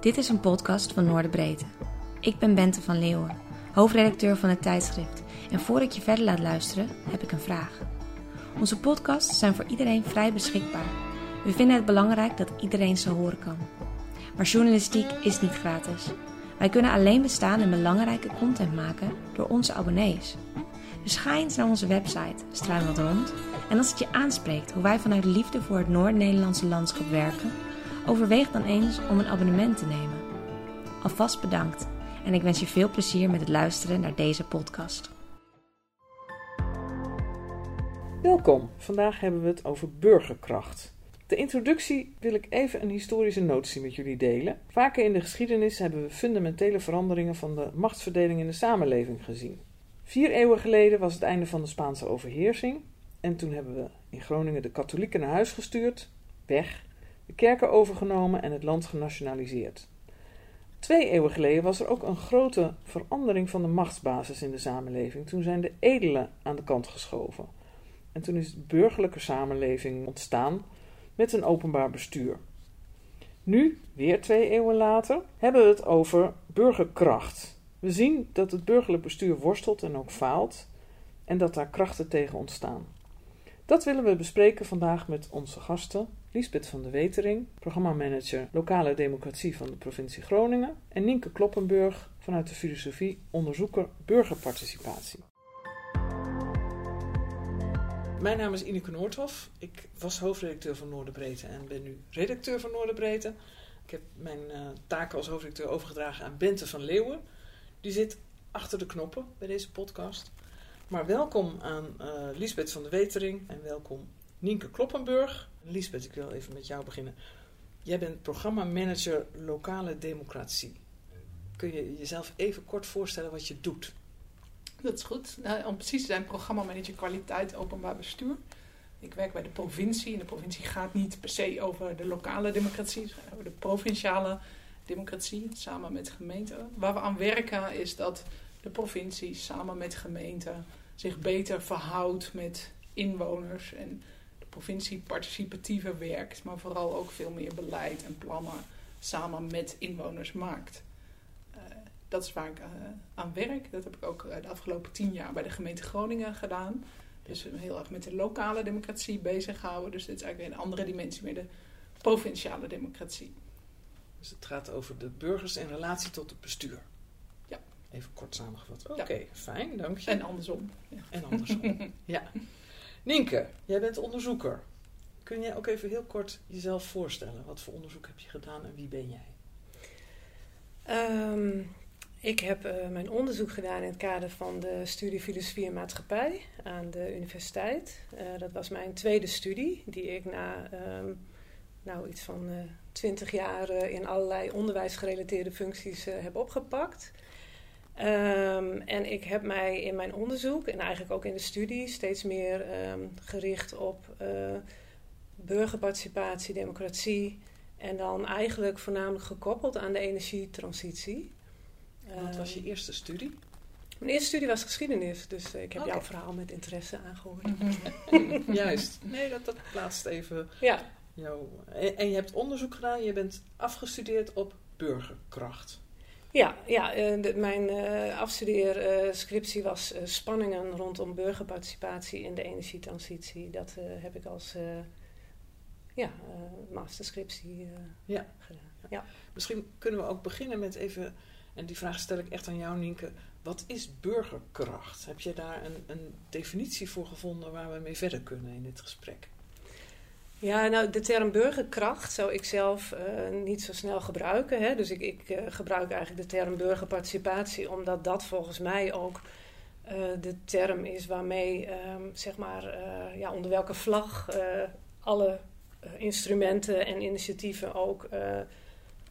Dit is een podcast van Noorderbreedte. Ik ben Bente van Leeuwen, hoofdredacteur van het tijdschrift. En voor ik je verder laat luisteren, heb ik een vraag. Onze podcasts zijn voor iedereen vrij beschikbaar. We vinden het belangrijk dat iedereen ze horen kan. Maar journalistiek is niet gratis. Wij kunnen alleen bestaan en belangrijke content maken door onze abonnees. Dus ga eens naar onze website, struin wat rond. En als het je aanspreekt hoe wij vanuit liefde voor het Noord-Nederlandse landschap werken, overweeg dan eens om een abonnement te nemen. Alvast bedankt en ik wens je veel plezier met het luisteren naar deze podcast. Welkom, vandaag hebben we het over burgerkracht. De introductie wil ik even een historische notie met jullie delen. Vaker in de geschiedenis hebben we fundamentele veranderingen van de machtsverdeling in de samenleving gezien. Vier eeuwen geleden was het einde van de Spaanse overheersing. En toen hebben we in Groningen de katholieken naar huis gestuurd, weg, de kerken overgenomen en het land genationaliseerd. Twee eeuwen geleden was er ook een grote verandering van de machtsbasis in de samenleving. Toen zijn de edelen aan de kant geschoven. En toen is de burgerlijke samenleving ontstaan met een openbaar bestuur. Nu, weer twee eeuwen later, hebben we het over burgerkracht. We zien dat het burgerlijk bestuur worstelt en ook faalt en dat daar krachten tegen ontstaan. Dat willen we bespreken vandaag met onze gasten Liesbeth van de Wetering, programmamanager Lokale Democratie van de provincie Groningen en Nienke Kloppenburg vanuit de filosofie onderzoeker burgerparticipatie. Mijn naam is Ineke Noordhof. Ik was hoofdredacteur van Noorderbreedte en ben nu redacteur van Noorderbreedte. Ik heb mijn uh, taken als hoofdredacteur overgedragen aan Bente van Leeuwen. Die zit achter de knoppen bij deze podcast. Maar welkom aan uh, Liesbeth van de Wetering en welkom Nienke Kloppenburg. Liesbeth, ik wil even met jou beginnen. Jij bent programmamanager lokale democratie. Kun je jezelf even kort voorstellen wat je doet? Dat is goed. Nou, om precies te zijn, programmamanager kwaliteit openbaar bestuur. Ik werk bij de provincie. En de provincie gaat niet per se over de lokale democratie, gaat over de provinciale democratie, samen met gemeenten. Waar we aan werken is dat de provincie samen met gemeenten zich beter verhoudt met inwoners. En provincie participatiever werkt, maar vooral ook veel meer beleid en plannen samen met inwoners maakt. Uh, dat is waar ik uh, aan werk. Dat heb ik ook uh, de afgelopen tien jaar bij de gemeente Groningen gedaan. Dus heel erg met de lokale democratie bezig houden. Dus dit is eigenlijk een andere dimensie, meer de provinciale democratie. Dus het gaat over de burgers in relatie tot het bestuur. Ja. Even kort samengevat. Oké, okay, ja. fijn, dank je. En andersom. Ja. En andersom, ja. Nienke, jij bent onderzoeker. Kun jij ook even heel kort jezelf voorstellen? Wat voor onderzoek heb je gedaan en wie ben jij? Um, ik heb uh, mijn onderzoek gedaan in het kader van de studie Filosofie en Maatschappij aan de universiteit. Uh, dat was mijn tweede studie, die ik na um, nou, iets van uh, 20 jaar in allerlei onderwijsgerelateerde functies heb opgepakt. Um, en ik heb mij in mijn onderzoek en eigenlijk ook in de studie steeds meer gericht op burgerparticipatie, democratie. En dan eigenlijk voornamelijk gekoppeld aan de energietransitie. Wat was je eerste studie? Mijn eerste studie was geschiedenis, dus ik heb okay. jouw verhaal met interesse aangehoord. Juist. Nee, dat, dat plaatst even ja. jou. En, en, je hebt onderzoek gedaan, je bent afgestudeerd op burgerkracht. Ja, ja de, mijn uh, afstudeerscriptie was uh, spanningen rondom burgerparticipatie in de energietransitie. Dat uh, heb ik als ja, masterscriptie ja. gedaan. Ja. Misschien kunnen we ook beginnen met even en die vraag stel ik echt aan jou, Nienke. Wat is burgerkracht? Heb je daar een, een definitie voor gevonden waar we mee verder kunnen in dit gesprek? Ja, nou, de term burgerkracht zou ik zelf uh, niet zo snel gebruiken. Hè? Dus ik, ik uh, gebruik eigenlijk de term burgerparticipatie, omdat dat volgens mij ook uh, de term is waarmee, zeg maar, ja, onder welke vlag alle instrumenten en initiatieven ook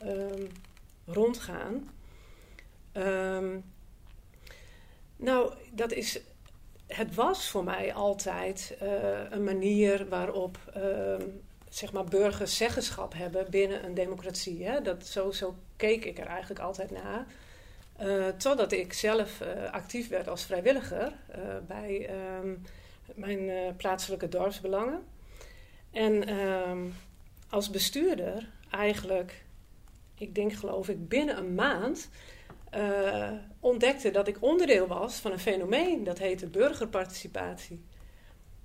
um, rondgaan. Um, nou, dat is. Het was voor mij altijd uh, een manier waarop uh, zeg maar burgers zeggenschap hebben binnen een democratie. Hè? Dat, zo, zo keek ik er eigenlijk altijd naar. Uh, totdat ik zelf actief werd als vrijwilliger bij um, mijn plaatselijke dorpsbelangen. En um, als bestuurder eigenlijk ik denk geloof ik binnen een maand, ontdekte dat ik onderdeel was van een fenomeen dat heette burgerparticipatie.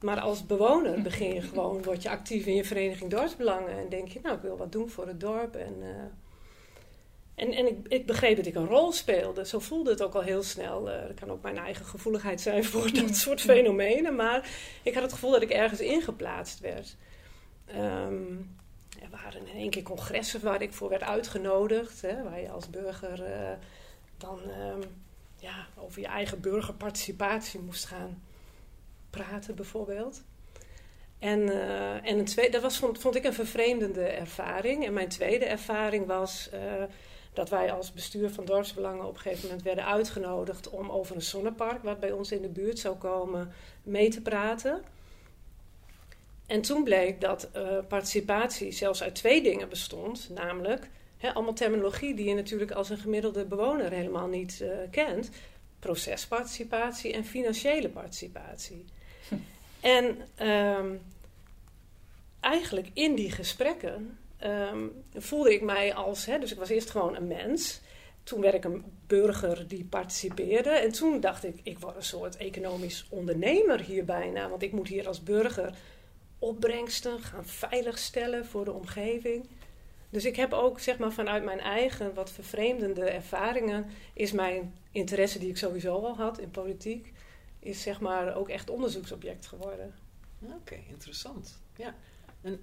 Maar als bewoner begin je gewoon, word je actief in je vereniging dorpsbelangen en denk je, nou ik wil wat doen voor het dorp. En, uh, en, en ik, ik, begreep dat ik een rol speelde. Zo voelde het ook al heel snel. Uh, dat kan ook mijn eigen gevoeligheid zijn voor dat soort fenomenen. Maar ik had het gevoel dat ik ergens ingeplaatst werd. Um, er waren in één keer congressen waar ik voor werd uitgenodigd. Hè, waar je als burger uh, dan um, ja, over je eigen burgerparticipatie moest gaan praten, bijvoorbeeld. En, uh, en tweede, dat was, vond, ik een vervreemdende ervaring. En mijn tweede ervaring was uh, dat wij als bestuur van dorpsbelangen op een gegeven moment werden uitgenodigd om over een zonnepark, wat bij ons in de buurt zou komen, mee te praten. En toen bleek dat uh, participatie zelfs uit twee dingen bestond, namelijk allemaal terminologie die je natuurlijk als een gemiddelde bewoner helemaal niet uh, kent: procesparticipatie en financiële participatie. Hm. En um, eigenlijk in die gesprekken um, voelde ik mij als, hè, dus ik was eerst gewoon een mens. Toen werd ik een burger die participeerde. En toen dacht ik, ik word een soort economisch ondernemer hier bijna. Want ik moet hier als burger opbrengsten gaan veiligstellen voor de omgeving. Dus ik heb ook zeg maar, vanuit mijn eigen wat vervreemdende ervaringen, is mijn interesse die ik sowieso al had in politiek, is zeg maar ook echt onderzoeksobject geworden. Oké, interessant. Ja. En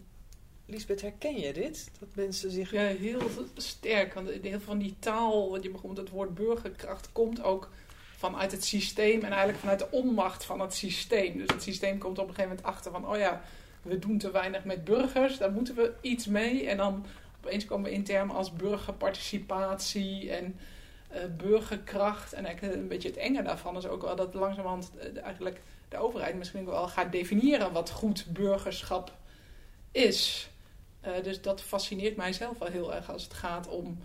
Lisbeth, herken je dit? Dat mensen zich... Ja, heel sterk. Want heel veel van die taal, want je begon het woord burgerkracht, komt ook vanuit het systeem en eigenlijk vanuit de onmacht van het systeem. Dus het systeem komt op een gegeven moment achter van, oh ja, we doen te weinig met burgers, daar moeten we iets mee. En dan opeens komen we in termen als burgerparticipatie en uh, burgerkracht. En eigenlijk een beetje het enge daarvan is ook wel dat langzamerhand uh, eigenlijk de overheid misschien wel gaat definiëren wat goed burgerschap is. Uh, dus dat fascineert mij zelf wel heel erg als het gaat om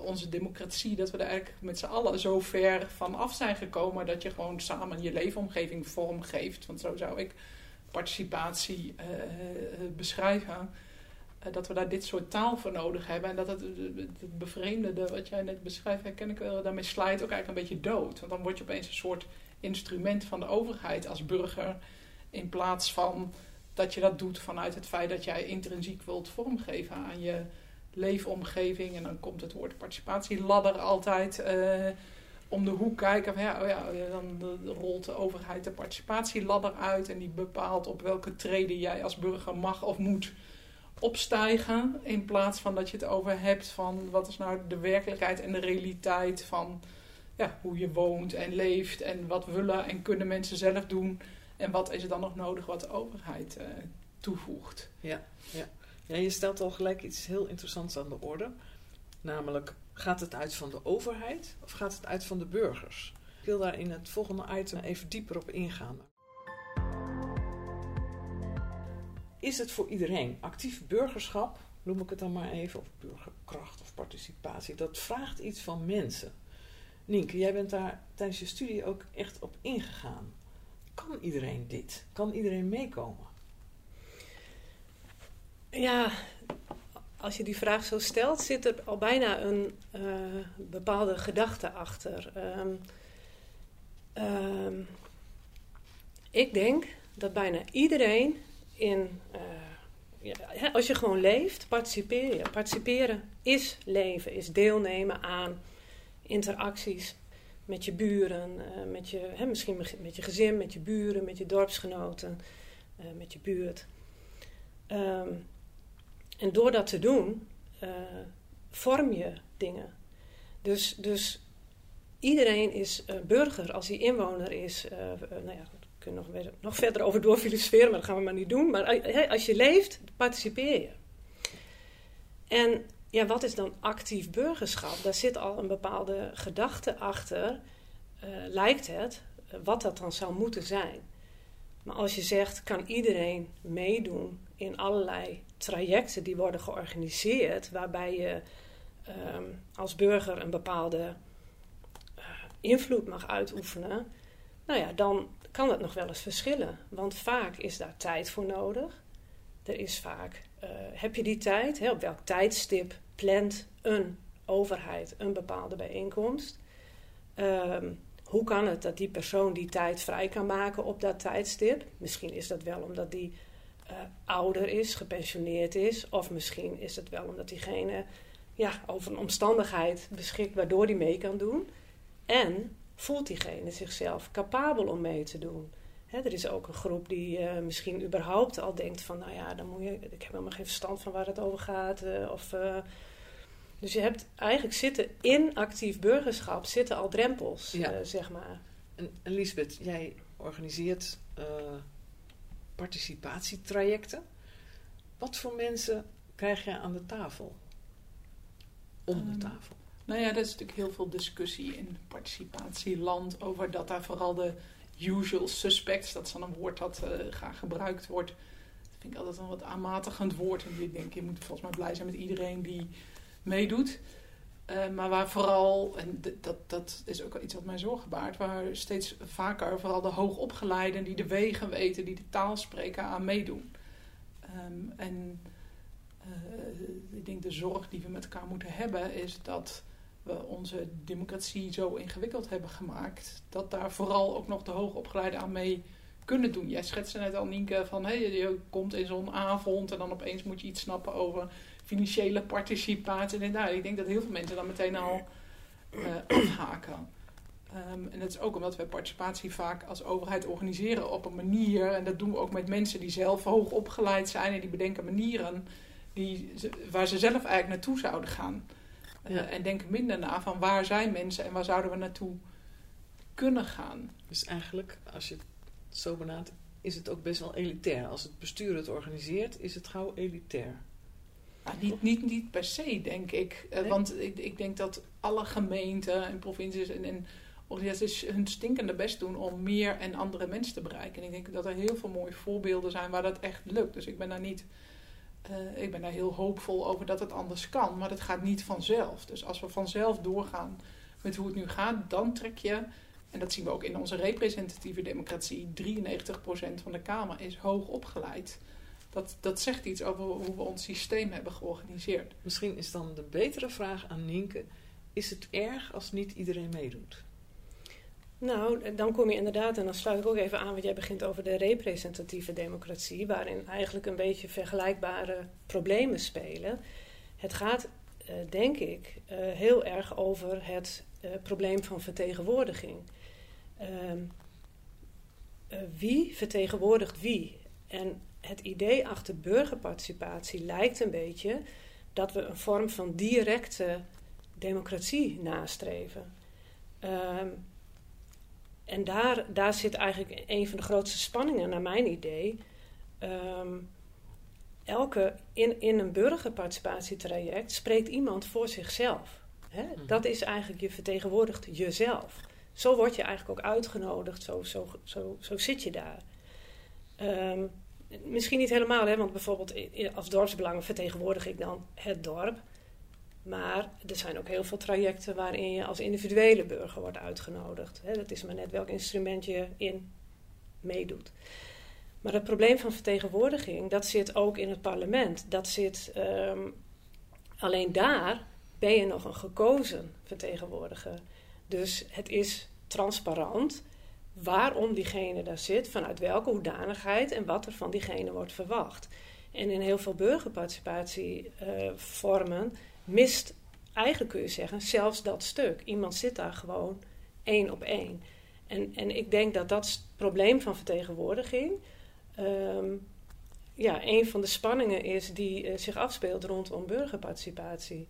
onze democratie. Dat we er eigenlijk met z'n allen zo ver van af zijn gekomen dat je gewoon samen je leefomgeving vormgeeft. Want zo zou ik participatie beschrijven. Uh, dat we daar dit soort taal voor nodig hebben. En dat het, het bevreemdende wat jij net beschrijft, herken ik wel, daarmee slijt ook eigenlijk een beetje dood. Want dan word je opeens een soort instrument van de overheid als burger. In plaats van dat je dat doet vanuit het feit dat jij intrinsiek wilt vormgeven aan je leefomgeving. En dan komt het woord participatieladder altijd om de hoek kijken. Van, ja, oh ja, dan rolt de overheid de participatieladder uit en die bepaalt op welke treden jij als burger mag of moet opstijgen. In plaats van dat je het over hebt van wat is nou de werkelijkheid en de realiteit van ja, hoe je woont en leeft en wat willen en kunnen mensen zelf doen. En wat is er dan nog nodig wat de overheid uh, toevoegt. Ja, ja. ja, je stelt al gelijk iets heel interessants aan de orde. Namelijk Gaat het uit van de overheid of gaat het uit van de burgers? Ik wil daar in het volgende item even dieper op ingaan. Is het voor iedereen actief burgerschap, noem ik het dan maar even, of burgerkracht of participatie? Dat vraagt iets van mensen. Nienke, jij bent daar tijdens je studie ook echt op ingegaan. Kan iedereen dit? Kan iedereen meekomen? Ja, als je die vraag zo stelt, zit er al bijna een uh, bepaalde gedachte achter. Um, um, ik denk dat bijna iedereen in. Uh, ja, als je gewoon leeft, participeer je. Participeren is leven, is deelnemen aan interacties met je buren, uh, met je, hè, misschien met je gezin, met je buren, met je dorpsgenoten, met je buurt. Um, en door dat te doen, vorm je dingen. Dus, dus iedereen is burger als hij inwoner is. Nou ja, kunnen nog, nog verder over doorfilosoferen, maar dat gaan we maar niet doen. Maar als je leeft, participeer je. En ja, wat is dan actief burgerschap? Daar zit al een bepaalde gedachte achter, lijkt het, wat dat dan zou moeten zijn. Maar als je zegt, kan iedereen meedoen in allerlei trajecten die worden georganiseerd, waarbij je um, als burger een bepaalde invloed mag uitoefenen, nou ja, dan kan het nog wel eens verschillen. Want vaak is daar tijd voor nodig. Er is vaak, uh, heb je die tijd? Hè? Op welk tijdstip plant een overheid een bepaalde bijeenkomst. Ehm, hoe kan het dat die persoon die tijd vrij kan maken op dat tijdstip? Misschien is dat wel omdat die uh, ouder is, gepensioneerd is, of misschien is het wel omdat diegene ja, over een omstandigheid beschikt waardoor die mee kan doen. En voelt diegene zichzelf capabel om mee te doen? er is ook een groep die uh, misschien überhaupt al denkt van, nou ja, dan moet je, ik heb helemaal geen verstand van waar het over gaat. Uh, of, uh, dus je hebt eigenlijk zitten in actief burgerschap zitten al drempels, ja. zeg maar. En, en Lisbeth, jij organiseert participatietrajecten. Wat voor mensen krijg je aan de tafel? Om de Ehm, tafel. Nou ja, er is natuurlijk heel veel discussie in participatieland over dat daar vooral de usual suspects, dat is dan een woord dat eh, graag gebruikt wordt. Dat vind ik altijd een wat aanmatigend woord. En ik denk, je moet volgens mij blij zijn met iedereen die meedoet. Eh, maar waar vooral, en dat, dat is ook iets wat mij zorgen baart, waar steeds vaker vooral de hoogopgeleiden die de wegen weten, die de taal spreken, aan meedoen. Ehm, en eh, ik denk de zorg die we met elkaar moeten hebben is dat we onze democratie zo ingewikkeld hebben gemaakt, dat daar vooral ook nog de hoogopgeleiden aan mee kunnen doen. Jij schetste net al, Nienke, van hey, je komt in zo'n avond en dan opeens moet je iets snappen over financiële participatie. En nou, ik denk dat heel veel mensen dan meteen al eh, afhaken. Ehm, en dat is ook omdat we participatie vaak als overheid organiseren op een manier. En dat doen we ook met mensen die zelf hoog opgeleid zijn en die bedenken manieren die, waar ze zelf eigenlijk naartoe zouden gaan. Eh, Ja. en denken minder na van waar zijn mensen en waar zouden we naartoe kunnen gaan. Dus eigenlijk, als je het zo benadert, is het ook best wel elitair. Als het bestuur het organiseert, is het gauw elitair. Nou, niet, niet, niet per se, denk ik. Eh, Nee? Want ik, ik denk dat alle gemeenten en provincies en, en organisaties hun stinkende best doen om meer en andere mensen te bereiken. En ik denk dat er heel veel mooie voorbeelden zijn waar dat echt lukt. Dus ik ben daar niet. Eh, ik ben daar heel hoopvol over dat het anders kan, maar dat gaat niet vanzelf. Dus als we vanzelf doorgaan met hoe het nu gaat, dan trek je, en dat zien we ook in onze representatieve democratie, 93% van de Kamer is hoog opgeleid. Dat, dat zegt iets over hoe we ons systeem hebben georganiseerd. Misschien is dan de betere vraag aan Nienke: is het erg als niet iedereen meedoet? Nou, dan kom je inderdaad, en dan sluit ik ook even aan wat jij begint over de representatieve democratie, waarin eigenlijk een beetje vergelijkbare problemen spelen. Het gaat, eh, denk ik, eh, heel erg over het eh, probleem van vertegenwoordiging. Ehm, eh, wie vertegenwoordigt wie? En het idee achter burgerparticipatie lijkt een beetje dat we een vorm van directe democratie nastreven. Ehm, en daar, daar zit eigenlijk een van de grootste spanningen, naar mijn idee. Ehm, elke, in, in een burgerparticipatietraject spreekt iemand voor zichzelf. Hè? Mhm. Dat is eigenlijk, je vertegenwoordigt jezelf. Zo word je eigenlijk ook uitgenodigd, zo, zo, zo, zo zit je daar. Ehm, misschien niet helemaal, hè, want bijvoorbeeld als dorpsbelang vertegenwoordig ik dan het dorp. Maar er zijn ook heel veel trajecten waarin je als individuele burger wordt uitgenodigd. Dat is maar net welk instrument je in meedoet. Maar het probleem van vertegenwoordiging, dat zit ook in het parlement. Dat zit, ehm, alleen daar ben je nog een gekozen vertegenwoordiger. Dus het is transparant waarom diegene daar zit, vanuit welke hoedanigheid en wat er van diegene wordt verwacht. En in heel veel burgerparticipatievormen mist, eigenlijk kun je zeggen, zelfs dat stuk. Iemand zit daar gewoon één op één. En, en ik denk dat dat s- probleem van vertegenwoordiging ehm, ja, een van de spanningen is die eh, zich afspeelt rondom burgerparticipatie.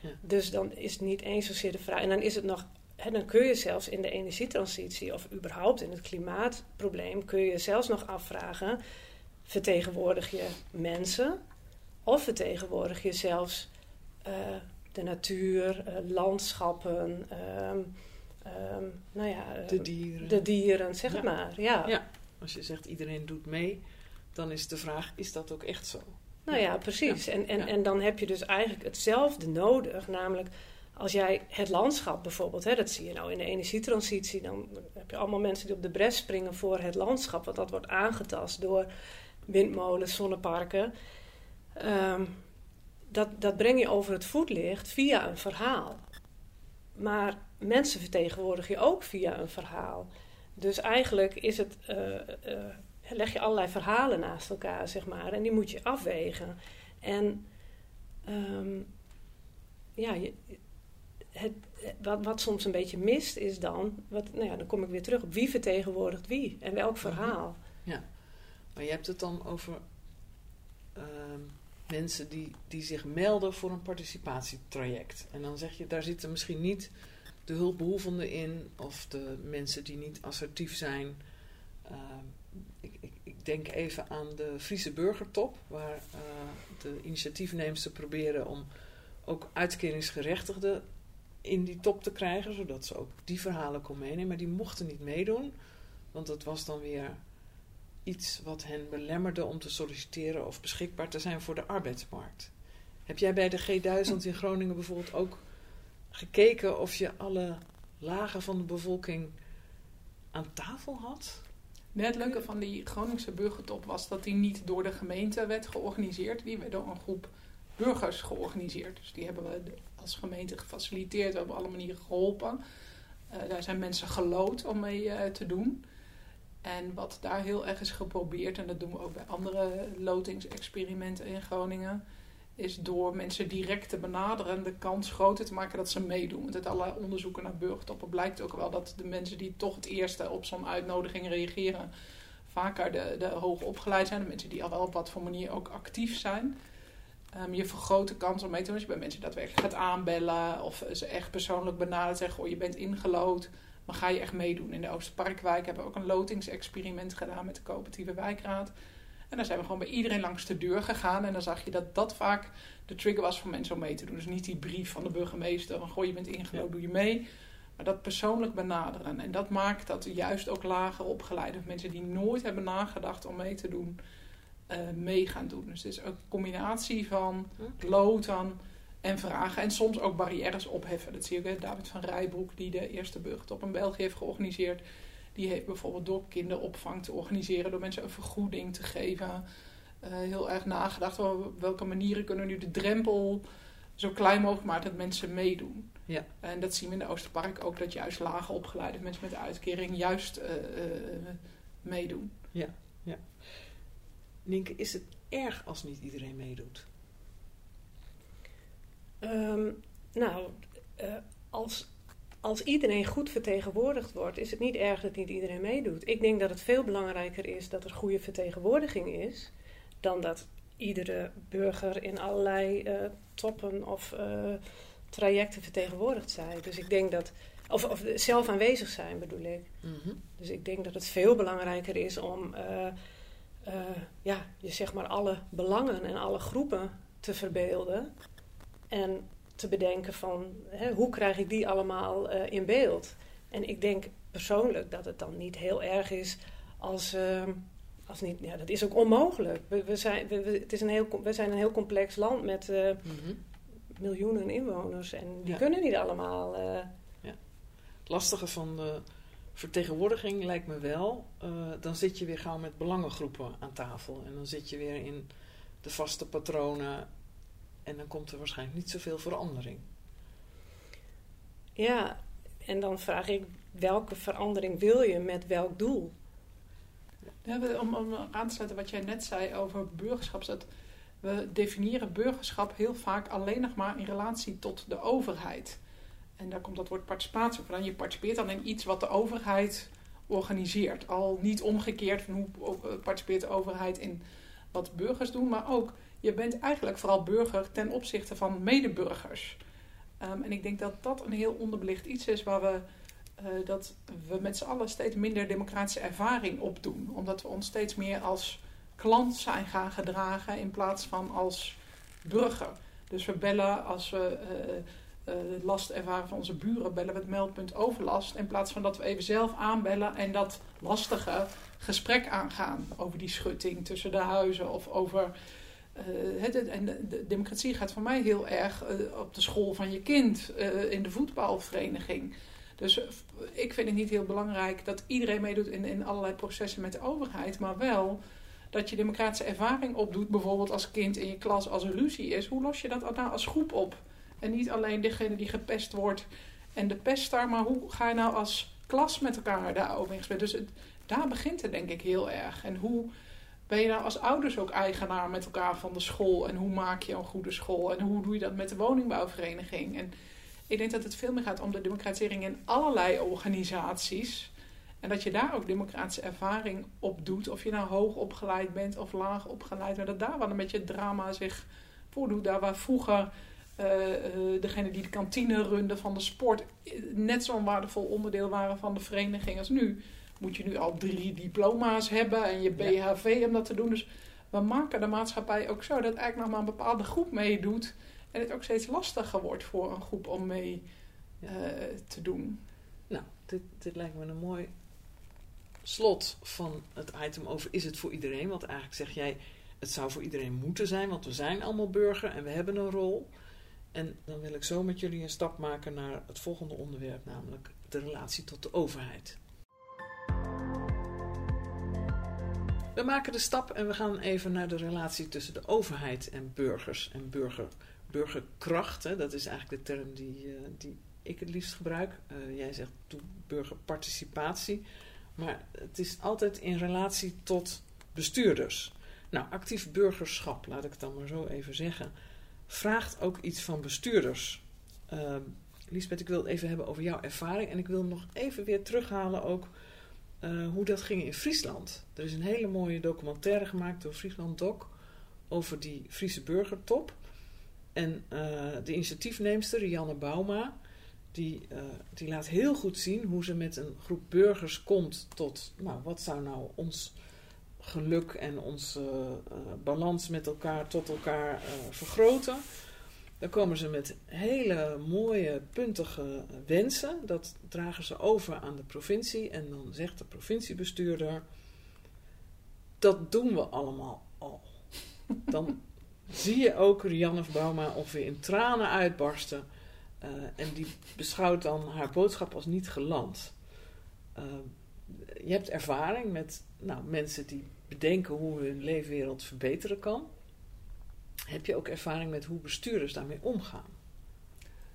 Ja. Dus dan is het niet eens zozeer de vraag. En dan is het nog. Hè, dan kun je zelfs in de energietransitie of überhaupt in het klimaatprobleem kun je zelfs nog afvragen: vertegenwoordig je mensen of vertegenwoordig je zelfs de natuur, eh, landschappen, ehm, ehm, nou ja, eh, De dieren. de dieren, zeg Ja. maar. Ja. Ja. Als je zegt iedereen doet mee, dan is de vraag: is dat ook echt zo? Nou ja, precies. En, en, en dan heb je dus eigenlijk hetzelfde nodig. Namelijk, als jij het landschap bijvoorbeeld, hè, dat zie je nou in de energietransitie, dan heb je allemaal mensen die op de bres springen voor het landschap, want dat wordt aangetast door windmolens, zonneparken. Ehm, dat, dat breng je over het voetlicht via een verhaal. Maar mensen vertegenwoordig je ook via een verhaal. Dus eigenlijk is het, uh, uh, leg je allerlei verhalen naast elkaar, zeg maar, en die moet je afwegen. En um, ja, je, het, wat, wat soms een beetje mist is dan, wat, nou ja, dan kom ik weer terug op wie vertegenwoordigt wie en welk verhaal. Ja, maar je hebt het dan over uh, mensen die, die zich melden voor een participatietraject. En dan zeg je, daar zitten misschien niet de hulpbehoevenden in of de mensen die niet assertief zijn. Uh, ik, ik, ik, denk even aan de Friese Burgertop, waar uh, de initiatiefnemers proberen om ook uitkeringsgerechtigden in die top te krijgen, zodat ze ook die verhalen kon meenemen. Maar die mochten niet meedoen, want dat was dan weer iets wat hen belemmerde om te solliciteren of beschikbaar te zijn voor de arbeidsmarkt. Heb jij bij de G1000 in Groningen bijvoorbeeld ook gekeken of je alle lagen van de bevolking aan tafel had? het leuke van die Groningse burgertop was dat die niet door de gemeente werd georganiseerd. Die werd door een groep burgers georganiseerd. Dus die hebben we als gemeente gefaciliteerd. We hebben op alle manieren geholpen. Uh, daar zijn mensen gelood om mee uh, te doen. En wat daar heel erg is geprobeerd, en dat doen we ook bij andere lotingsexperimenten in Groningen, is door mensen direct te benaderen de kans groter te maken dat ze meedoen. Want uit alle onderzoeken naar burgertoppen blijkt ook wel dat de mensen die toch het eerste op zo'n uitnodiging reageren, vaker de, de hoog opgeleid zijn. De mensen die al wel op wat voor manier ook actief zijn. Um, je vergroot de kans om mee te doen als je bij mensen daadwerkelijk gaat aanbellen of ze echt persoonlijk benaderen zeggen: oh, je bent ingelood, maar ga je echt meedoen? In de Oosterparkwijk hebben we ook een lotingsexperiment gedaan met de coöperatieve wijkraad. En daar zijn we gewoon bij iedereen langs de deur gegaan. En dan zag je dat dat vaak de trigger was voor mensen om mee te doen. Dus niet die brief van de burgemeester van goh, je bent ingelood, doe je mee. Maar dat persoonlijk benaderen. En dat maakt dat juist ook lager opgeleide mensen die nooit hebben nagedacht om mee te doen uh, mee gaan doen. Dus het is een combinatie van loten en vragen. En soms ook barrières opheffen. Dat zie je David van Rijbroek, die de eerste burgertop in België heeft georganiseerd. Die heeft bijvoorbeeld door kinderopvang te organiseren, door mensen een vergoeding te geven. Uh, heel erg nagedacht over welke manieren kunnen we nu de drempel zo klein mogelijk maken dat mensen meedoen. Ja. En dat zien we in de Oosterpark ook, dat juist lage opgeleide mensen met uitkering juist uh, meedoen. Ja, ja. Nienke, is het erg als niet iedereen meedoet? Um, nou, uh, als, als iedereen goed vertegenwoordigd wordt, is het niet erg dat niet iedereen meedoet. Ik denk dat het veel belangrijker is dat er goede vertegenwoordiging is, dan dat iedere burger in allerlei uh, toppen of uh, trajecten vertegenwoordigd zijn. Dus ik denk dat. Of, of zelf aanwezig zijn bedoel ik. Mm -hmm. Dus ik denk dat het veel belangrijker is om ja, je zeg maar alle belangen en alle groepen te verbeelden. En te bedenken van hè, hoe krijg ik die allemaal uh, in beeld. En ik denk persoonlijk dat het dan niet heel erg is als. Uh, als niet, ja, dat is ook onmogelijk. We, we zijn, we, het is een heel, we zijn een heel complex land met mm -hmm. miljoenen inwoners. En die ja. kunnen niet allemaal. Ja. Het lastige van de vertegenwoordiging lijkt me wel. Dan zit je weer gauw met belangengroepen aan tafel. En dan zit je weer in de vaste patronen. En dan komt er waarschijnlijk niet zoveel verandering. Ja, en dan vraag ik welke verandering wil je met welk doel? Ja, om, om aan te sluiten wat jij net zei over burgerschap. Dat we definiëren burgerschap heel vaak alleen nog maar in relatie tot de overheid. En daar komt dat woord participatie van. Je participeert dan in iets wat de overheid organiseert. Al niet omgekeerd van hoe eh, participeert de overheid in wat burgers doen, maar ook je bent eigenlijk vooral burger ten opzichte van medeburgers. Um, en ik denk dat dat een heel onderbelicht iets is waar we, uh, dat we met z'n allen steeds minder democratische ervaring opdoen. Omdat we ons steeds meer als klant zijn gaan gedragen in plaats van als burger. Dus we bellen als we. Uh, uh, last ervaren van onze buren, bellen we het meldpunt overlast. In plaats van dat we even zelf aanbellen en dat lastige gesprek aangaan over die schutting tussen de huizen of over. Het, en de, democratie gaat voor mij heel erg uh, op de school van je kind, in de voetbalvereniging. Dus ik vind het niet heel belangrijk dat iedereen meedoet in, in allerlei processen met de overheid, maar wel dat je democratische ervaring opdoet, bijvoorbeeld als kind in je klas als er ruzie is, hoe los je dat nou als groep op? En niet alleen degene die gepest wordt en de pester, maar hoe ga je nou als klas met elkaar daarover in gesprek? Dus daar begint het denk ik heel erg. En hoe ben je nou als ouders ook eigenaar met elkaar van de school? En hoe maak je een goede school? En hoe doe je dat met de woningbouwvereniging? En ik denk dat het veel meer gaat om de democratisering in allerlei organisaties. En dat je daar ook democratische ervaring op doet. Of je nou hoog opgeleid bent of laag opgeleid bent. Dat daar wel een beetje het drama zich voordoet. Daar waar vroeger uh, degene die de kantine runde van de sport net zo'n waardevol onderdeel waren van de vereniging als nu. Moet je nu al drie diploma's hebben en je BHV om dat te doen. Dus we maken de maatschappij ook zo dat eigenlijk nog maar een bepaalde groep meedoet. En het ook steeds lastiger wordt voor een groep om mee uh, te doen. Nou, dit, dit lijkt me een mooi slot van het item over is het voor iedereen. Want eigenlijk zeg jij, het zou voor iedereen moeten zijn, want we zijn allemaal burger en we hebben een rol. En dan wil ik zo met jullie een stap maken naar het volgende onderwerp, namelijk de relatie tot de overheid. We maken de stap en we gaan even naar de relatie tussen de overheid en burgers en burger, burgerkracht. Hè. Dat is eigenlijk de term die, uh, die ik het liefst gebruik. Uh, jij zegt burgerparticipatie. Maar het is altijd in relatie tot bestuurders. Nou, actief burgerschap, laat ik het dan maar zo even zeggen, vraagt ook iets van bestuurders. Uh, Lisbeth, ik wil het even hebben over jouw ervaring. En ik wil nog even weer terughalen ook uh, hoe dat ging in Friesland. Er is een hele mooie documentaire gemaakt door Friesland Doc over die Friese burgertop. En uh, de initiatiefneemster, Rianne Bauma, die, uh, die laat heel goed zien hoe ze met een groep burgers komt tot, nou, wat zou nou ons geluk en onze balans met elkaar tot elkaar vergroten. Dan komen ze met hele mooie, puntige wensen. Dat dragen ze over aan de provincie. En dan zegt de provinciebestuurder: Dat doen we allemaal al. Dan zie je ook Rianne Bauma ongeveer in tranen uitbarsten. Uh, en die beschouwt dan haar boodschap als niet geland. Uh, je hebt ervaring met nou, mensen die bedenken hoe hun leefwereld verbeteren kan. Heb je ook ervaring met hoe bestuurders daarmee omgaan?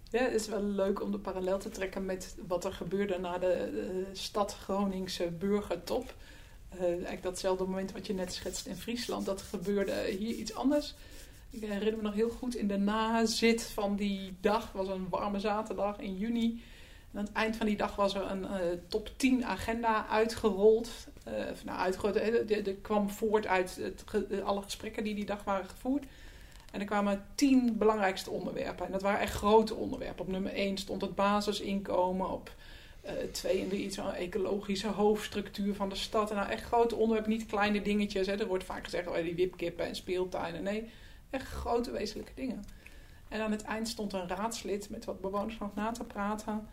Ja, het is wel leuk om de parallel te trekken met wat er gebeurde na de, de stad Groningse burgertop. Uh, eigenlijk datzelfde moment wat je net schetst in Friesland, dat gebeurde hier iets anders. Ik herinner me nog heel goed in de nazit van die dag. Was een warme zaterdag in juni. Aan het eind van die dag was er een top 10 agenda uitgerold. Uh, nou, uitgerold. Er kwam voort uit het, alle gesprekken die die dag waren gevoerd. En er kwamen tien belangrijkste onderwerpen. En dat waren echt grote onderwerpen. Op nummer 1 stond het basisinkomen. Op 2 uh, en 3 iets van ecologische hoofdstructuur van de stad. En nou echt grote onderwerpen, niet kleine dingetjes. Hè. Er wordt vaak gezegd, oh, die wipkippen en speeltuinen. Nee, echt grote wezenlijke dingen. En aan het eind stond een raadslid met wat bewoners nog na te praten.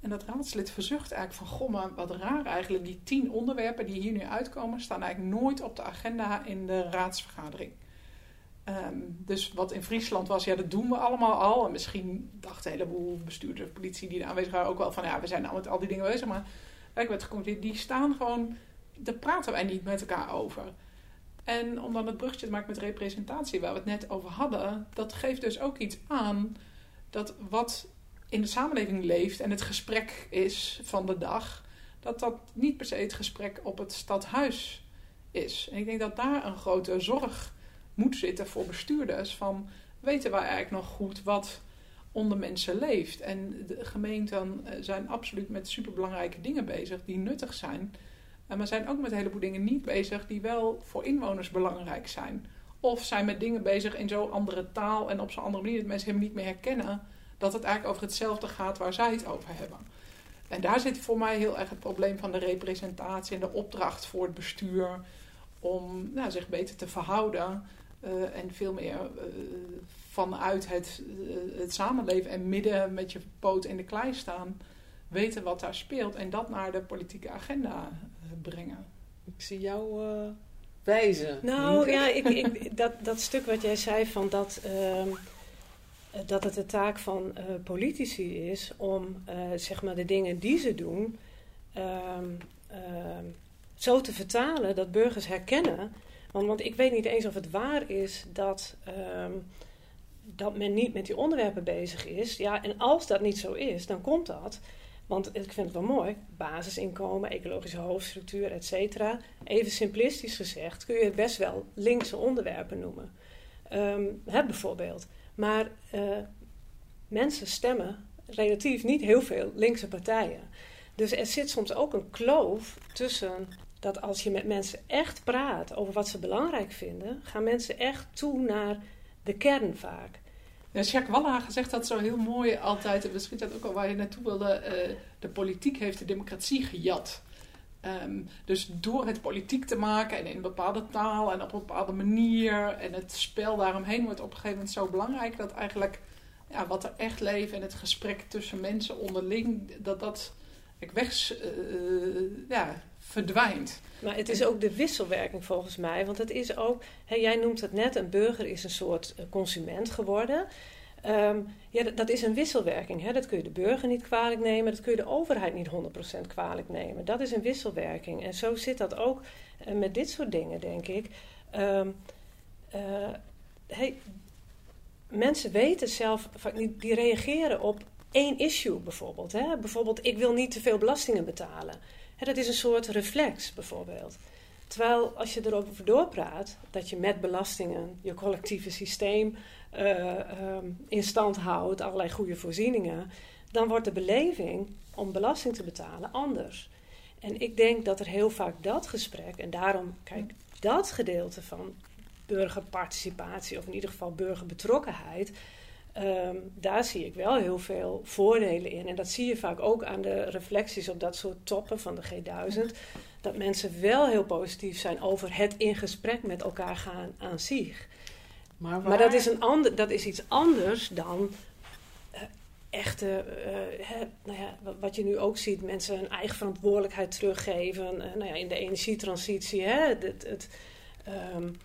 En dat raadslid verzucht eigenlijk van, goh, maar wat raar eigenlijk. Die tien onderwerpen die hier nu uitkomen, staan eigenlijk nooit op de agenda in de raadsvergadering. Um, dus wat in Friesland was, ja, dat doen we allemaal al. En misschien dachten een heleboel bestuurders, politie die er aanwezig waren ook wel van, ja, we zijn al met al die dingen bezig. Maar ik werd geconcludeerd, die staan gewoon, daar praten wij niet met elkaar over. En om dan het bruggetje te maken met representatie, waar we het net over hadden, dat geeft dus ook iets aan dat wat in de samenleving leeft en het gesprek is van de dag, dat dat niet per se het gesprek op het stadhuis is. En ik denk dat daar een grote zorg moet zitten voor bestuurders. Van weten wij eigenlijk nog goed wat onder mensen leeft? En de gemeenten zijn absoluut met superbelangrijke dingen bezig die nuttig zijn. Maar zijn ook met een heleboel dingen niet bezig die wel voor inwoners belangrijk zijn. Of zijn met dingen bezig in zo'n andere taal en op zo'n andere manier dat mensen helemaal niet meer herkennen dat het eigenlijk over hetzelfde gaat waar zij het over hebben. En daar zit voor mij heel erg het probleem van de representatie en de opdracht voor het bestuur om nou, zich beter te verhouden uh, en veel meer uh, vanuit het, uh, het samenleven en midden met je poot in de klei staan, weten wat daar speelt en dat naar de politieke agenda brengen. Ik zie jou wijzen. Nou ja, ik, ik, dat, dat stuk wat jij zei van dat, ehm, dat het de taak van politici is om zeg maar de dingen die ze doen ehm, ehm, zo te vertalen dat burgers herkennen Want, want ik weet niet eens of het waar is dat, ehm, dat men niet met die onderwerpen bezig is. Ja, en als dat niet zo is, dan komt dat. Want ik vind het wel mooi, basisinkomen, ecologische hoofdstructuur, et cetera. Even simplistisch gezegd kun je het best wel linkse onderwerpen noemen. Um, bijvoorbeeld. Maar uh, mensen stemmen relatief niet heel veel linkse partijen. Dus er zit soms ook een kloof tussen dat als je met mensen echt praat over wat ze belangrijk vinden, gaan mensen echt toe naar de kern vaak. Ja, Jacques Wallager zegt dat zo heel mooi altijd, en misschien dat ook al waar je naartoe wilde, uh, de politiek heeft de democratie gejat. Um, dus door het politiek te maken en in bepaalde taal en op een bepaalde manier en het spel daaromheen wordt op een gegeven moment zo belangrijk dat eigenlijk ja, wat er echt leven en het gesprek tussen mensen onderling, dat dat weg uh, ja, verdwijnt. Maar het is ook de wisselwerking volgens mij. Want het is ook, hè, jij noemt het net, een burger is een soort eh, consument geworden. Um, ja, dat, dat, is een wisselwerking. Hè. Dat kun je de burger niet kwalijk nemen, dat kun je de overheid niet 100% kwalijk nemen. Dat is een wisselwerking. En zo zit dat ook uh, met dit soort dingen, denk ik. Um, uh, hey, mensen weten zelf, die reageren op één issue bijvoorbeeld. Hè. Bijvoorbeeld, ik wil niet te veel belastingen betalen. Hè, dat is een soort reflex bijvoorbeeld. Terwijl als je erover doorpraat, dat je met belastingen je collectieve systeem uh, um, in stand houdt, allerlei goede voorzieningen, dan wordt de beleving om belasting te betalen anders. En ik denk dat er heel vaak dat gesprek, en daarom, kijk, dat gedeelte van burgerparticipatie, of in ieder geval burgerbetrokkenheid, um, daar zie ik wel heel veel voordelen in. En dat zie je vaak ook aan de reflecties op dat soort toppen van de G1000. Dat mensen wel heel positief zijn over het in gesprek met elkaar gaan aan zich. Maar, maar dat, is een ander, dat is iets anders dan uh, echte, uh, hè, nou ja, wat je nu ook ziet, mensen hun eigen verantwoordelijkheid teruggeven. Uh, nou ja, in de energietransitie, hè, het, het um,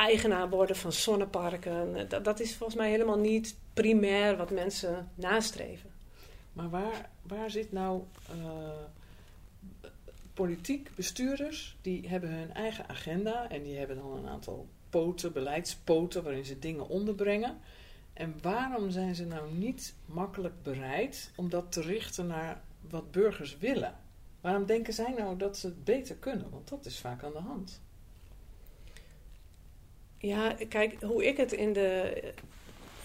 eigenaar worden van zonneparken. Dat, dat is volgens mij helemaal niet primair wat mensen nastreven. Maar waar, waar zit nou politiek bestuurders? Die hebben hun eigen agenda en die hebben dan een aantal poten, beleidspoten waarin ze dingen onderbrengen. En waarom zijn ze nou niet makkelijk bereid om dat te richten naar wat burgers willen? Waarom denken zij nou dat ze het beter kunnen? Want dat is vaak aan de hand. Ja, kijk, hoe ik het in de.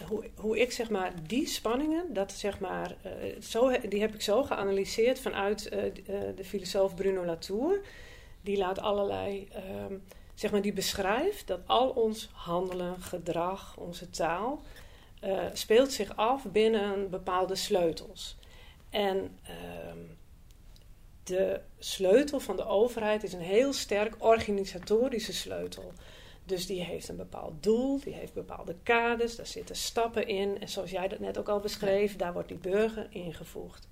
Hoe, hoe ik zeg maar die spanningen, dat zeg maar, uh, zo, die heb ik zo geanalyseerd vanuit uh, de filosoof Bruno Latour. Die laat allerlei uh, zeg maar, die beschrijft dat al ons handelen, gedrag, onze taal, speelt zich af binnen bepaalde sleutels. En uh, de sleutel van de overheid is een heel sterk organisatorische sleutel. Dus die heeft een bepaald doel, die heeft bepaalde kaders, daar zitten stappen in. En zoals jij dat net ook al beschreef, daar wordt die burger ingevoegd.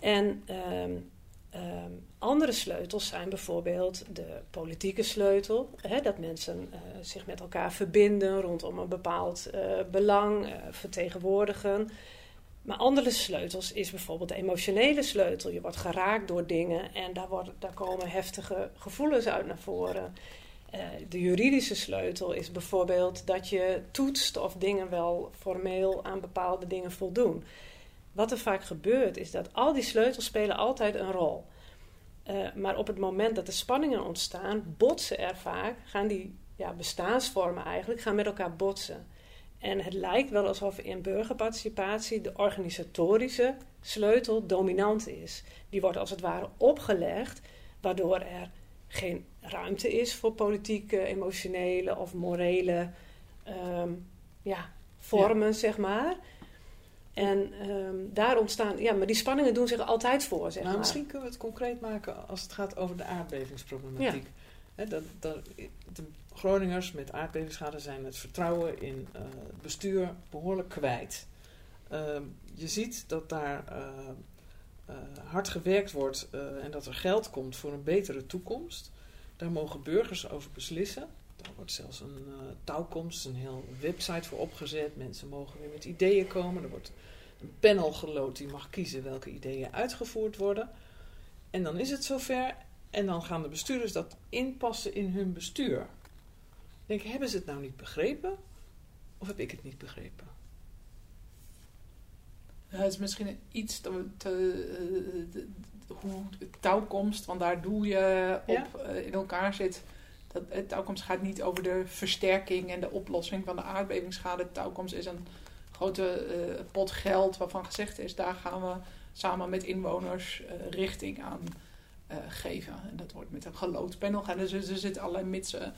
En um, Um, andere sleutels zijn bijvoorbeeld de politieke sleutel. Hè, dat mensen uh, zich met elkaar verbinden rondom een bepaald uh, belang, uh, vertegenwoordigen. Maar andere sleutels is bijvoorbeeld de emotionele sleutel. Je wordt geraakt door dingen en daar, wordt, daar komen heftige gevoelens uit naar voren. De juridische sleutel is bijvoorbeeld dat je toetst of dingen wel formeel aan bepaalde dingen voldoen. Wat er vaak gebeurt is dat al die sleutels spelen altijd een rol. Uh, maar op het moment dat de spanningen ontstaan, botsen er vaak, gaan die ja, bestaansvormen eigenlijk gaan met elkaar botsen. En het lijkt wel alsof in burgerparticipatie de organisatorische sleutel dominant is. Die wordt als het ware opgelegd, waardoor er geen ruimte is voor politieke, emotionele of morele um, ja, vormen, ja. zeg maar. En um, daar ontstaan, ja, maar die spanningen doen zich altijd voor. Zeg nou, maar. misschien kunnen we het concreet maken als het gaat over de aardbevingsproblematiek. Ja. dat, dat, de Groningers met aardbevingsschade zijn het vertrouwen in uh, bestuur behoorlijk kwijt. Uh, je ziet dat daar uh, hard gewerkt wordt en dat er geld komt voor een betere toekomst. Daar mogen burgers over beslissen. Daar wordt zelfs een uh, touwkomst, een heel website voor opgezet. Mensen mogen weer met ideeën komen. Er wordt een panel gelood die mag kiezen welke ideeën uitgevoerd worden. En dan is het zover. En dan gaan de bestuurders dat inpassen in hun bestuur. Ik denk, hebben ze het nou niet begrepen? Of heb ik het niet begrepen? Het is misschien iets te, te, eh, de- hoe de touwkomst, want daar doe je op Ja. eh, in elkaar zit. Dat, het touwkomst gaat niet over de versterking en de oplossing van de aardbevingsschade. De touwkomst is een grote eh, pot geld waarvan gezegd is, daar gaan we samen met inwoners eh, richting aan eh, geven. En dat wordt met een geloodpanel gaan. Dus er zitten allerlei mitsen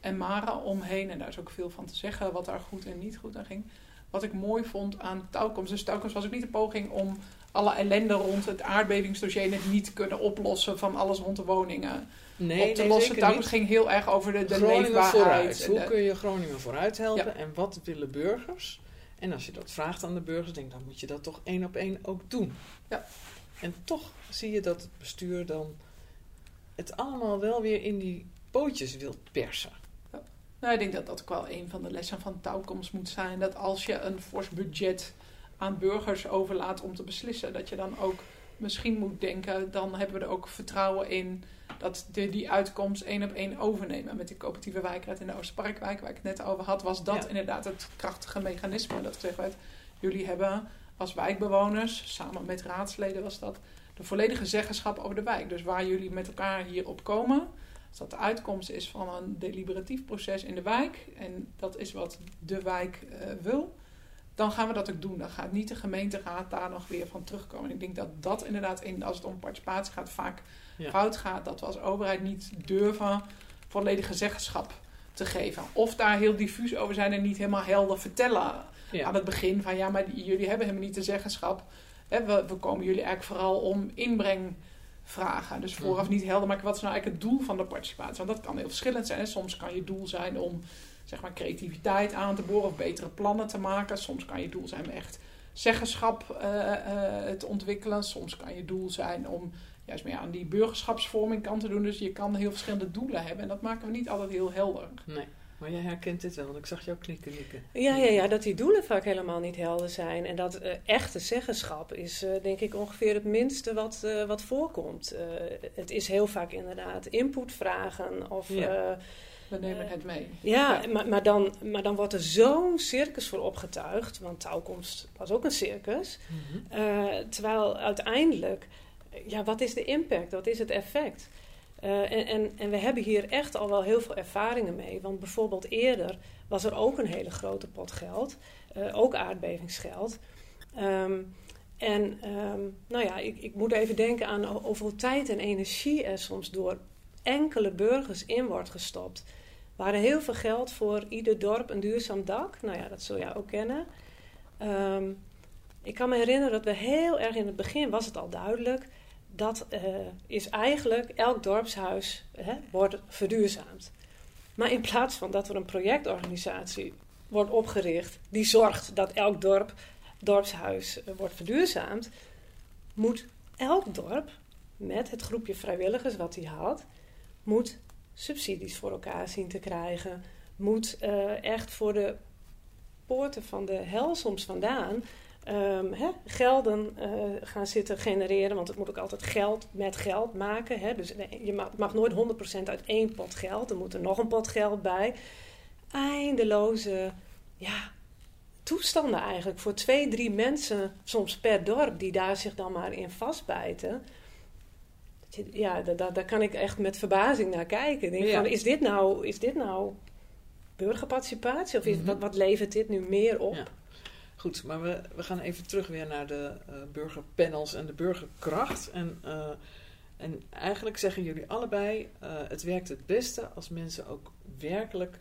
en maren omheen. En daar is ook veel van te zeggen wat daar goed en niet goed aan ging. Wat ik mooi vond aan touwkomst. Dus touwkomst was ook niet een poging om alle ellende rond het aardbevingsdossier net niet te kunnen oplossen van alles rond de woningen Nee, op te nee, lossen. Touwkomst ging heel erg over de, de Groningen leefbaarheid. vooruit. Hoe de- kun je Groningen vooruit helpen? En wat willen burgers? En als je dat vraagt aan de burgers, denk dan moet je dat toch één op één ook doen. Ja. En toch zie je dat het bestuur dan het allemaal wel weer in die pootjes wil persen. Nou, ik denk dat dat ook wel een van de lessen van touwkomst moet zijn. Dat als je een fors budget aan burgers overlaat om te beslissen, dat je dan ook misschien moet denken, dan hebben we er ook vertrouwen in dat de, die uitkomst één op één overnemen. Met die coöperatieve wijkraad in de Oosterparkwijk, waar ik het net over had, was dat Ja. inderdaad het krachtige mechanisme. Dat gezegd werd, jullie hebben als wijkbewoners, samen met raadsleden was dat, de volledige zeggenschap over de wijk. Dus waar jullie met elkaar hierop komen, als dat de uitkomst is van een deliberatief proces in de wijk, en dat is wat de wijk eh, wil, dan gaan we dat ook doen. Dan gaat niet de gemeenteraad daar nog weer van terugkomen. En ik denk dat dat inderdaad, in, als het om participatie gaat, vaak Ja. fout gaat. Dat we als overheid niet durven volledige zeggenschap te geven. Of daar heel diffuus over zijn en niet helemaal helder vertellen Ja. aan het begin van ja, maar jullie hebben helemaal niet de zeggenschap. We, we komen jullie eigenlijk vooral om inbreng vragen. Dus vooraf niet helder maken wat is nou eigenlijk het doel van de participatie. Want dat kan heel verschillend zijn. Hè. Soms kan je doel zijn om zeg maar, creativiteit aan te boren of betere plannen te maken. Soms kan je doel zijn om echt zeggenschap eh, te ontwikkelen. Soms kan je doel zijn om juist meer aan die burgerschapsvorming kan te doen. Dus je kan heel verschillende doelen hebben. En dat maken we niet altijd heel helder. Nee, maar jij herkent dit wel, want ik zag jou knikken, Nikke. Ja, ja, ja, dat die doelen vaak helemaal niet helder zijn. En dat eh, echte zeggenschap is, eh, denk ik, ongeveer het minste wat, eh, wat voorkomt. Eh, het is heel vaak inderdaad input vragen of... Ja. eh, We nemen het mee. ja, Ja. Maar, maar, dan, maar dan wordt er zo'n circus voor opgetuigd. Want touwkomst was ook een circus. Eh, terwijl uiteindelijk, ja, wat is de impact? Wat is het effect? Eh, en, en, we hebben hier echt al wel heel veel ervaringen mee. Want bijvoorbeeld eerder was er ook een hele grote pot geld. eh, ook aardbevingsgeld. Ehm, en ehm, nou ja, ik, ik moet even denken aan ho- hoeveel tijd en energie er soms door enkele burgers in wordt gestopt. We hadden heel veel geld voor ieder dorp een duurzaam dak. Nou ja, dat zul jij ook kennen. Ehm, ik kan me herinneren dat we heel erg in het begin was het al duidelijk. Dat eh, is eigenlijk elk dorpshuis hè, wordt verduurzaamd. Maar in plaats van dat er een projectorganisatie wordt opgericht die zorgt dat elk dorp, dorpshuis eh, wordt verduurzaamd, moet elk dorp met het groepje vrijwilligers wat hij had, moet subsidies voor elkaar zien te krijgen. Moet eh, echt voor de poorten van de hel soms vandaan ehm, hè, gelden eh, gaan zitten genereren. Want het moet ook altijd geld met geld maken. Hè. Dus je mag, nooit 100% uit één pot geld. Er moet er nog een pot geld bij. Eindeloze ja, toestanden eigenlijk voor twee, drie mensen soms per dorp die daar zich dan maar in vastbijten. Ja, daar, kan ik echt met verbazing naar kijken. Denk Ja. van, is, dit nou, is dit nou burgerparticipatie? Of is, Mhm. wat, wat levert dit nu meer op? Ja. Goed, maar we, we gaan even terug weer naar de eh, burgerpanels en de burgerkracht. En, eh, en eigenlijk zeggen jullie allebei, eh, het werkt het beste als mensen ook werkelijk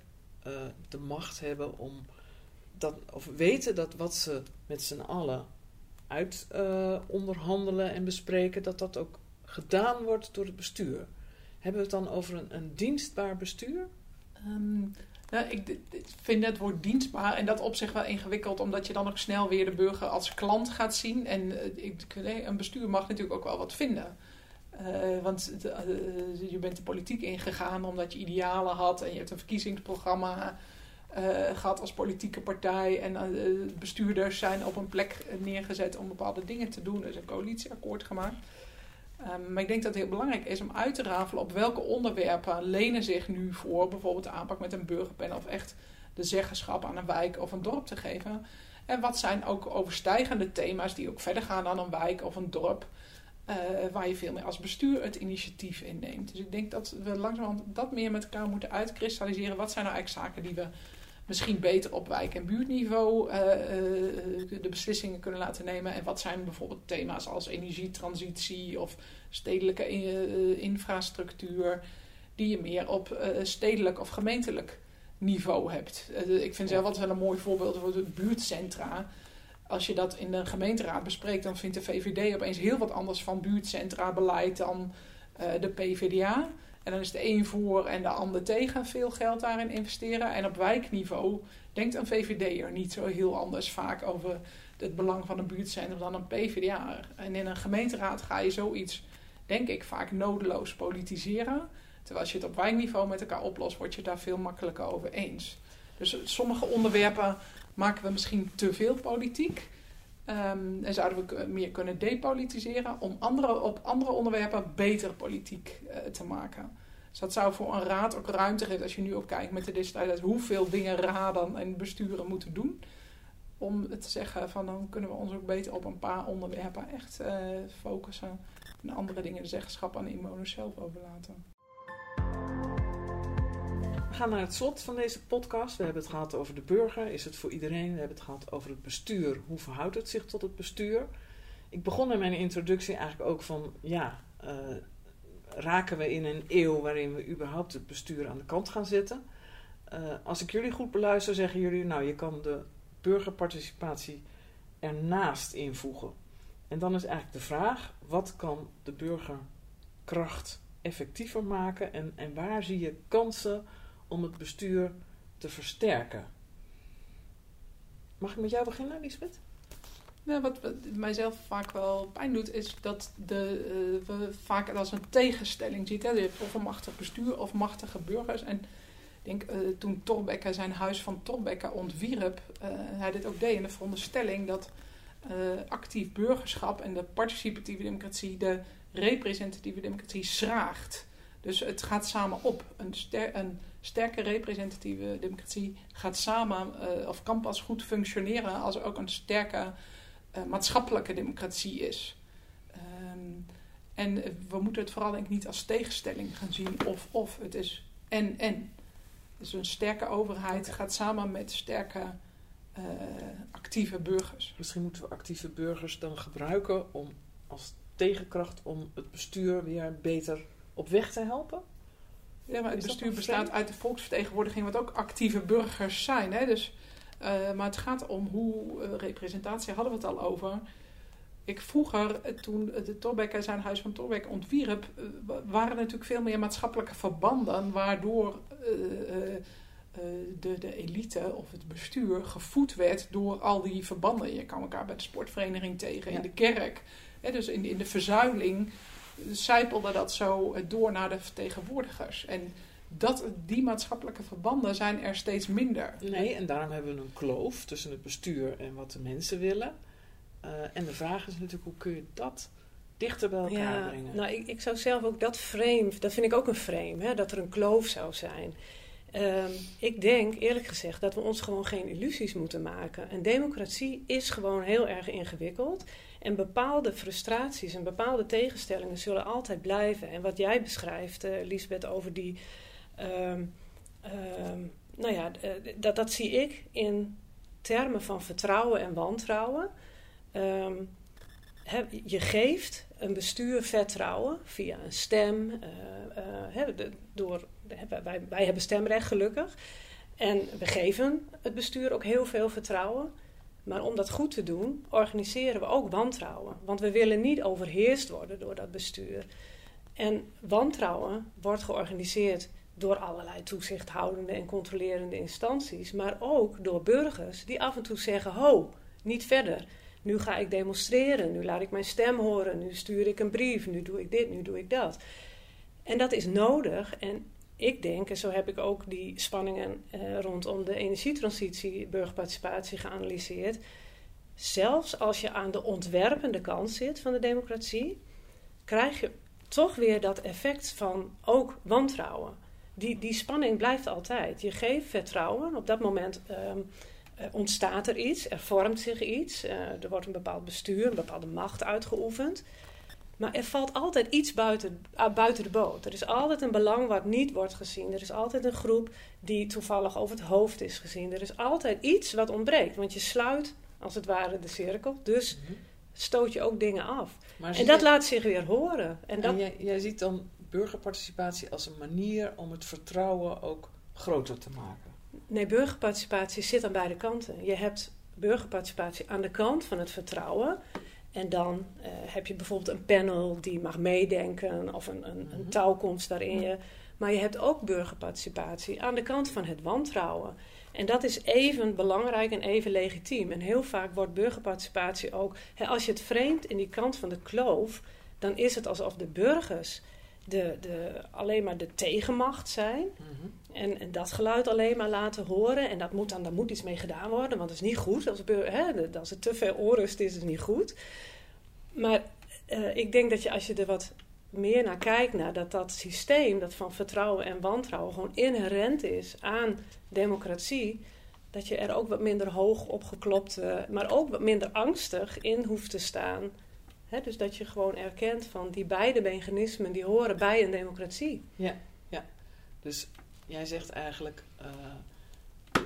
de macht hebben om dat, of weten dat wat ze met z'n allen uit onderhandelen en bespreken, dat dat ook gedaan wordt door het bestuur. Hebben we het dan over een, een dienstbaar bestuur? Ehm, nou, ik vind het woord dienstbaar en dat op zich wel ingewikkeld, omdat je dan ook snel weer de burger als klant gaat zien. En eh, een bestuur mag natuurlijk ook wel wat vinden. Eh, want eh, je bent de politiek ingegaan omdat je idealen had en je hebt een verkiezingsprogramma eh, gehad als politieke partij. En bestuurders zijn op een plek neergezet om bepaalde dingen te doen. Er is een coalitieakkoord gemaakt. Ehm, maar ik denk dat het heel belangrijk is om uit te rafelen op welke onderwerpen lenen zich nu voor bijvoorbeeld de aanpak met een burgerpen of echt de zeggenschap aan een wijk of een dorp te geven. En wat zijn ook overstijgende thema's die ook verder gaan dan een wijk of een dorp, uh, waar je veel meer als bestuur het initiatief inneemt. Dus ik denk dat we langzamerhand dat meer met elkaar moeten uitkristalliseren. Wat zijn nou eigenlijk zaken die we misschien beter op wijk- en buurtniveau uh, de beslissingen kunnen laten nemen. En wat zijn bijvoorbeeld thema's als energietransitie of stedelijke infrastructuur, die je meer op stedelijk of gemeentelijk niveau hebt. ik vind zelf altijd wel een mooi voorbeeld voor de buurtcentra. Als je dat in de gemeenteraad bespreekt, dan vindt de VVD opeens heel wat anders van buurtcentra beleid dan de PVDA. En dan is de een voor en de ander tegen veel geld daarin investeren. En op wijkniveau denkt een VVD'er niet zo heel anders vaak over het belang van een buurtcentrum dan een PvdA. En in een gemeenteraad ga je zoiets, denk ik, vaak nodeloos politiseren. Terwijl als je het op wijkniveau met elkaar oplost, word je daar veel makkelijker over eens. Dus sommige onderwerpen maken we misschien te veel politiek. Um, en zouden we meer kunnen depolitiseren om andere, op andere onderwerpen beter politiek uh, te maken. Dus dat zou voor een raad ook ruimte geven, als je nu ook kijkt met de digitaliteit, hoeveel dingen raden en besturen moeten doen. Om te zeggen van dan kunnen we ons ook beter op een paar onderwerpen echt uh, focussen. En andere dingen de zeggenschap aan de inwoners zelf overlaten. We gaan naar het slot van deze podcast. We hebben het gehad over de burger. Is het voor iedereen? We hebben het gehad over het bestuur. Hoe verhoudt het zich tot het bestuur? Ik begon in mijn introductie eigenlijk ook van, ja, uh, raken we in een eeuw waarin we überhaupt het bestuur aan de kant gaan zetten? Uh, als ik jullie goed beluister, zeggen jullie, nou, je kan de burgerparticipatie ernaast invoegen. En dan is eigenlijk de vraag, wat kan de burgerkracht effectiever maken en, en waar zie je kansen om het bestuur te versterken. Mag ik met jou beginnen, Lisbeth? Ja, wat, mijzelf vaak wel pijn doet, is dat de, uh, we vaak het als een tegenstelling ziet. Hè? Of een machtig bestuur of machtige burgers. En ik denk, uh, toen Torbekke zijn huis van Torbekke ontwierp, uh, hij dit ook deed in de veronderstelling dat actief burgerschap en de participatieve democratie de representatieve democratie schraagt. Dus het gaat samen op. Een, een sterke representatieve democratie gaat samen, uh, of kan pas goed functioneren als er ook een sterke uh, maatschappelijke democratie is. Um, en we moeten het vooral denk ik niet als tegenstelling gaan zien of of. Het is en en. Dus een sterke overheid gaat samen met sterke uh, actieve burgers. Misschien moeten we actieve burgers dan gebruiken om als tegenkracht om het bestuur weer beter op weg te helpen? Ja, maar het bestuur bestaat uit de volksvertegenwoordiging, wat ook actieve burgers zijn. Hè? Dus, uh, maar het gaat om hoe uh, representatie, hadden we het al over. Ik vroeger, toen de Torbekke zijn huis van Torbekke ontwierp, uh, waren er natuurlijk veel meer maatschappelijke verbanden, waardoor de, de elite of het bestuur gevoed werd door al die verbanden. Je kwam elkaar bij de sportvereniging tegen, ja. in de kerk. Hè? Dus in, in de verzuiling zijpelde dat zo door naar de vertegenwoordigers. En dat, die maatschappelijke verbanden zijn er steeds minder. Nee, en daarom hebben we een kloof tussen het bestuur en wat de mensen willen. Uh, en de vraag is natuurlijk, hoe kun je dat dichter bij elkaar ja, brengen? Nou, ik, ik zou zelf ook dat frame, dat vind ik ook een frame, hè, dat er een kloof zou zijn. Um, ik denk eerlijk gezegd dat we ons gewoon geen illusies moeten maken. En democratie is gewoon heel erg ingewikkeld. En bepaalde frustraties en bepaalde tegenstellingen zullen altijd blijven. En wat jij beschrijft, uh, Lisbeth, over die. Um, um, nou ja, uh, dat, dat zie ik in termen van vertrouwen en wantrouwen. He, je geeft een bestuur vertrouwen via een stem. He, de, door, wij, wij hebben stemrecht gelukkig. En we geven het bestuur ook heel veel vertrouwen. Maar om dat goed te doen, organiseren we ook wantrouwen. Want we willen niet overheerst worden door dat bestuur. En wantrouwen wordt georganiseerd door allerlei toezichthoudende en controlerende instanties, maar ook door burgers die af en toe zeggen: Ho, niet verder. Nu ga ik demonstreren, nu laat ik mijn stem horen, nu stuur ik een brief, nu doe ik dit, nu doe ik dat. En dat is nodig. En ik denk, en zo heb ik ook die spanningen uh, rondom de energietransitie, burgerparticipatie geanalyseerd. Zelfs als je aan de ontwerpende kant zit van de democratie, krijg je toch weer dat effect van ook wantrouwen. Die, die spanning blijft altijd. Je geeft vertrouwen. Op dat moment ehm, eh, ontstaat er iets, er vormt zich iets. eh, er wordt een bepaald bestuur, een bepaalde macht uitgeoefend. Maar er valt altijd iets buiten, ah, buiten de boot. Er is altijd een belang wat niet wordt gezien. Er is altijd een groep die toevallig over het hoofd is gezien. Er is altijd iets wat ontbreekt. Want je sluit, als het ware, de cirkel. Dus Mhm. stoot je ook dingen af. Maar En dat laat zich weer horen. En dat, en jij, jij ziet dan burgerparticipatie als een manier om het vertrouwen ook groter te maken. Nee, burgerparticipatie zit aan beide kanten. Je hebt burgerparticipatie aan de kant van het vertrouwen. En dan eh, heb je bijvoorbeeld een panel die mag meedenken of een, een, een Mhm. touwkomst daarin. Je. Maar je hebt ook burgerparticipatie aan de kant van het wantrouwen. En dat is even belangrijk en even legitiem. En heel vaak wordt burgerparticipatie ook... Hè, als je het vreemd in die kant van de kloof... dan is het alsof de burgers de, de, alleen maar de tegenmacht zijn... Mhm. En, dat geluid alleen maar laten horen. En dat moet dan, daar moet iets mee gedaan worden, want het is niet goed. Als, hè, als er te veel onrust is, is het niet goed. Maar eh, ik denk dat je als je er wat meer naar kijkt, naar dat dat systeem dat van vertrouwen en wantrouwen gewoon inherent is aan democratie. Dat je er ook wat minder hoog opgeklopt, eh, maar ook wat minder angstig in hoeft te staan. Dus dat je gewoon erkent van die beide mechanismen die horen bij een democratie. Dus jij zegt eigenlijk, eh, eh,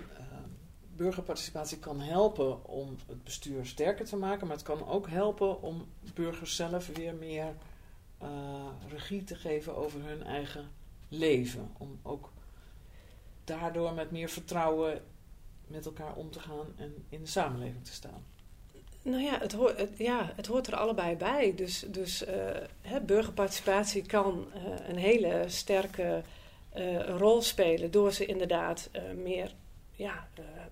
burgerparticipatie kan helpen om het bestuur sterker te maken, maar het kan ook helpen om burgers zelf weer meer eh, regie te geven over hun eigen leven. Om ook daardoor met meer vertrouwen met elkaar om te gaan en in de samenleving te staan. Nou ja, het hoort, ja, het hoort er allebei bij. Dus, dus hè, burgerparticipatie kan een hele sterke eh, rol spelen door ze inderdaad eh, meer ja,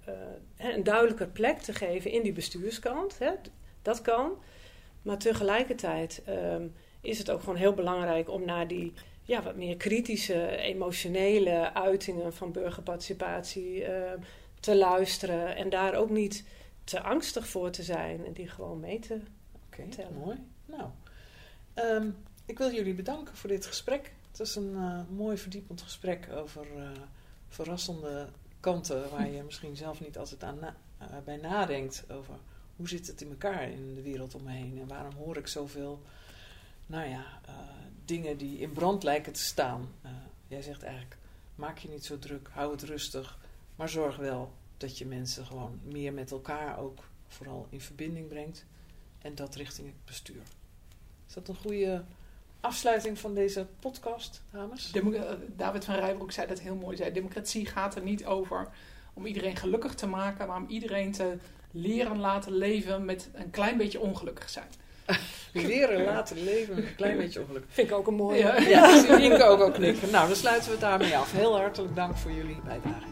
eh, een duidelijker plek te geven in die bestuurskant. Hè. Dat kan. Maar tegelijkertijd ehm, is het ook gewoon heel belangrijk om naar die ja, wat meer kritische, emotionele uitingen van burgerparticipatie eh, te luisteren. En daar ook niet te angstig voor te zijn en die gewoon mee te. Oké, Tellen. mooi. Nou, ehm, ik wil jullie bedanken voor dit gesprek. Het was een eh, mooi verdiepend gesprek over eh, verrassende kanten waar je misschien zelf niet altijd aan eh, bij nadenkt. Over hoe zit het in elkaar in de wereld om me heen en waarom hoor ik zoveel, nou ja, dingen die in brand lijken te staan. Jij zegt eigenlijk, maak je niet zo druk, hou het rustig, maar zorg wel dat je mensen gewoon meer met elkaar ook vooral in verbinding brengt. En dat richting het bestuur. Is dat een goede afsluiting van deze podcast, dames? Demo- eh, David van Rijbroek zei dat heel mooi. Zei, democratie gaat er niet over om iedereen gelukkig te maken, maar om iedereen te leren laten leven met een klein beetje ongelukkig zijn. Leren laten leven met een klein beetje ongeluk. Vind ik ook een mooie. Ja. Ja, zie ik ook ook knikken. Nou, dan sluiten we het daarmee af. Heel hartelijk dank voor jullie bijdrage.